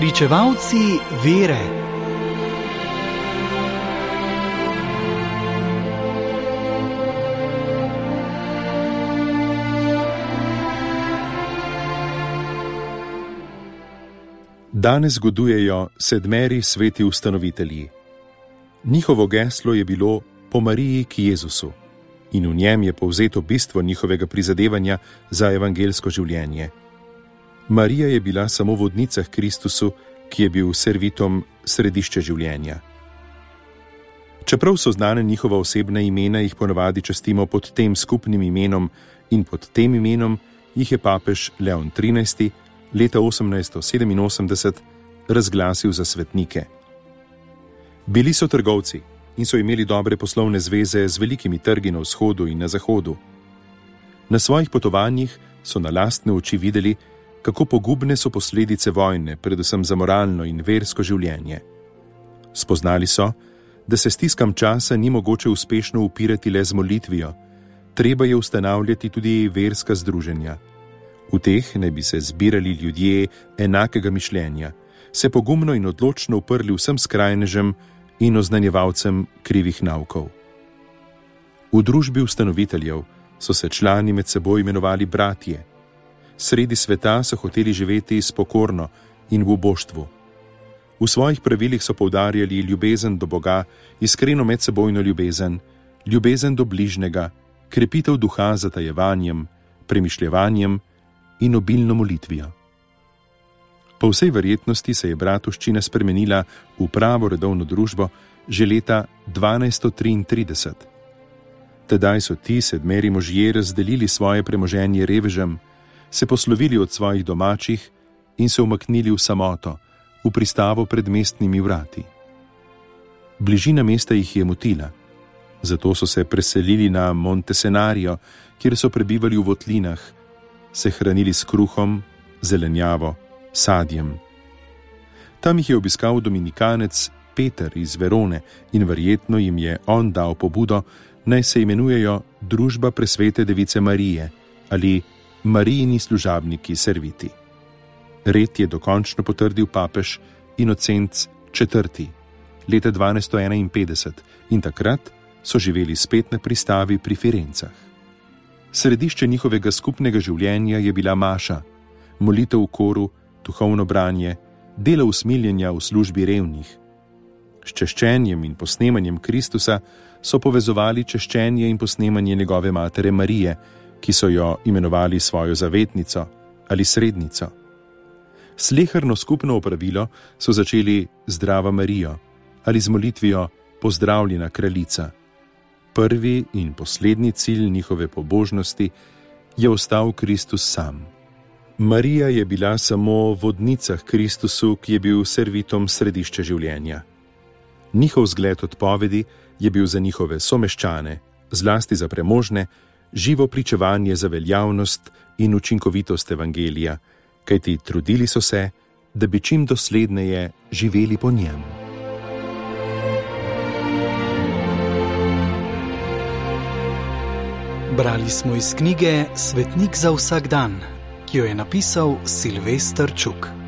Pričevalci vere. Danes zgodujejo sedmeri sveti ustanovitelji. Njihovo geslo je bilo po Mariji k Jezusu in v njem je povzeto bistvo njihovega prizadevanja za evangelsko življenje. Marija je bila samo vodnica k Kristusu, ki je bil servitom središče življenja. Čeprav so znane njihova osebna imena, jih ponavadi častimo pod tem skupnim imenom in pod tem imenom jih je papež Leon XIII. leta 1887 razglasil za svetnike. Bili so trgovci in so imeli dobre poslovne zveze z velikimi trgi na vzhodu in na zahodu. Na svojih potovanjih so na lastne oči videli, kako pogubne so posledice vojne, predvsem za moralno in versko življenje. Spoznali so, da se stiskam časa ni mogoče uspešno upirati le z molitvijo, treba je ustanavljati tudi verska združenja. V teh naj bi se zbirali ljudje enakega mišljenja, se pogumno in odločno uprli vsem skrajnežem in oznanjevalcem krivih naukov. V družbi ustanoviteljev so se člani med seboj imenovali bratje. Sredi sveta so hoteli živeti spokorno in v boštvu. V svojih pravilih so poudarjali ljubezen do Boga, iskreno medsebojno ljubezen, ljubezen do bližnjega, krepitev duha z zatajevanjem, premišljevanjem in obilno molitvijo. Po vsej verjetnosti se je bratovščina spremenila v pravo redovno družbo že leta 1233. Tedaj so ti sedmeri možje razdelili svoje premoženje revežem, se poslovili od svojih domačih in se umaknili v samoto, v pristavo pred mestnimi vrati. Bližina mesta jih je motila, zato so se preselili na Montesenario, kjer so prebivali v votlinah, se hranili s kruhom, zelenjavo sadjem. Tam jih je obiskal dominikanec Peter iz Verone in verjetno jim je on dal pobudo, naj se imenujejo Družba presvete Device Marije ali Marijini služabniki serviti. Red je dokončno potrdil papež Inocenc IV. leta 1251 in takrat so živeli spet na pristavi pri Firencah. Središče njihovega skupnega življenja je bila Maša, molitev v koru, duhovno branje, delo usmiljenja v službi revnih. S češčenjem in posnemanjem Kristusa so povezovali češčenje in posnemanje njegove matere Marije, ki so jo imenovali svojo zavetnico ali srednico. Slehrno skupno opravilo so začeli zdrava Marijo ali z molitvijo pozdravljena kraljica. Prvi in poslednji cilj njihove pobožnosti je ostal Kristus sam. Marija je bila samo vodnica k Kristusu, ki je bil servitom središče življenja. Njihov zgled odpovedi je bil za njihove someščane, zlasti za premožne, živo pričevanje za veljavnost in učinkovitost evangelija, kajti trudili so se, da bi čim dosledneje živeli po njem. Brali smo iz knjige Svetnik za vsak dan ki jo je napisal Silvestr Čuk.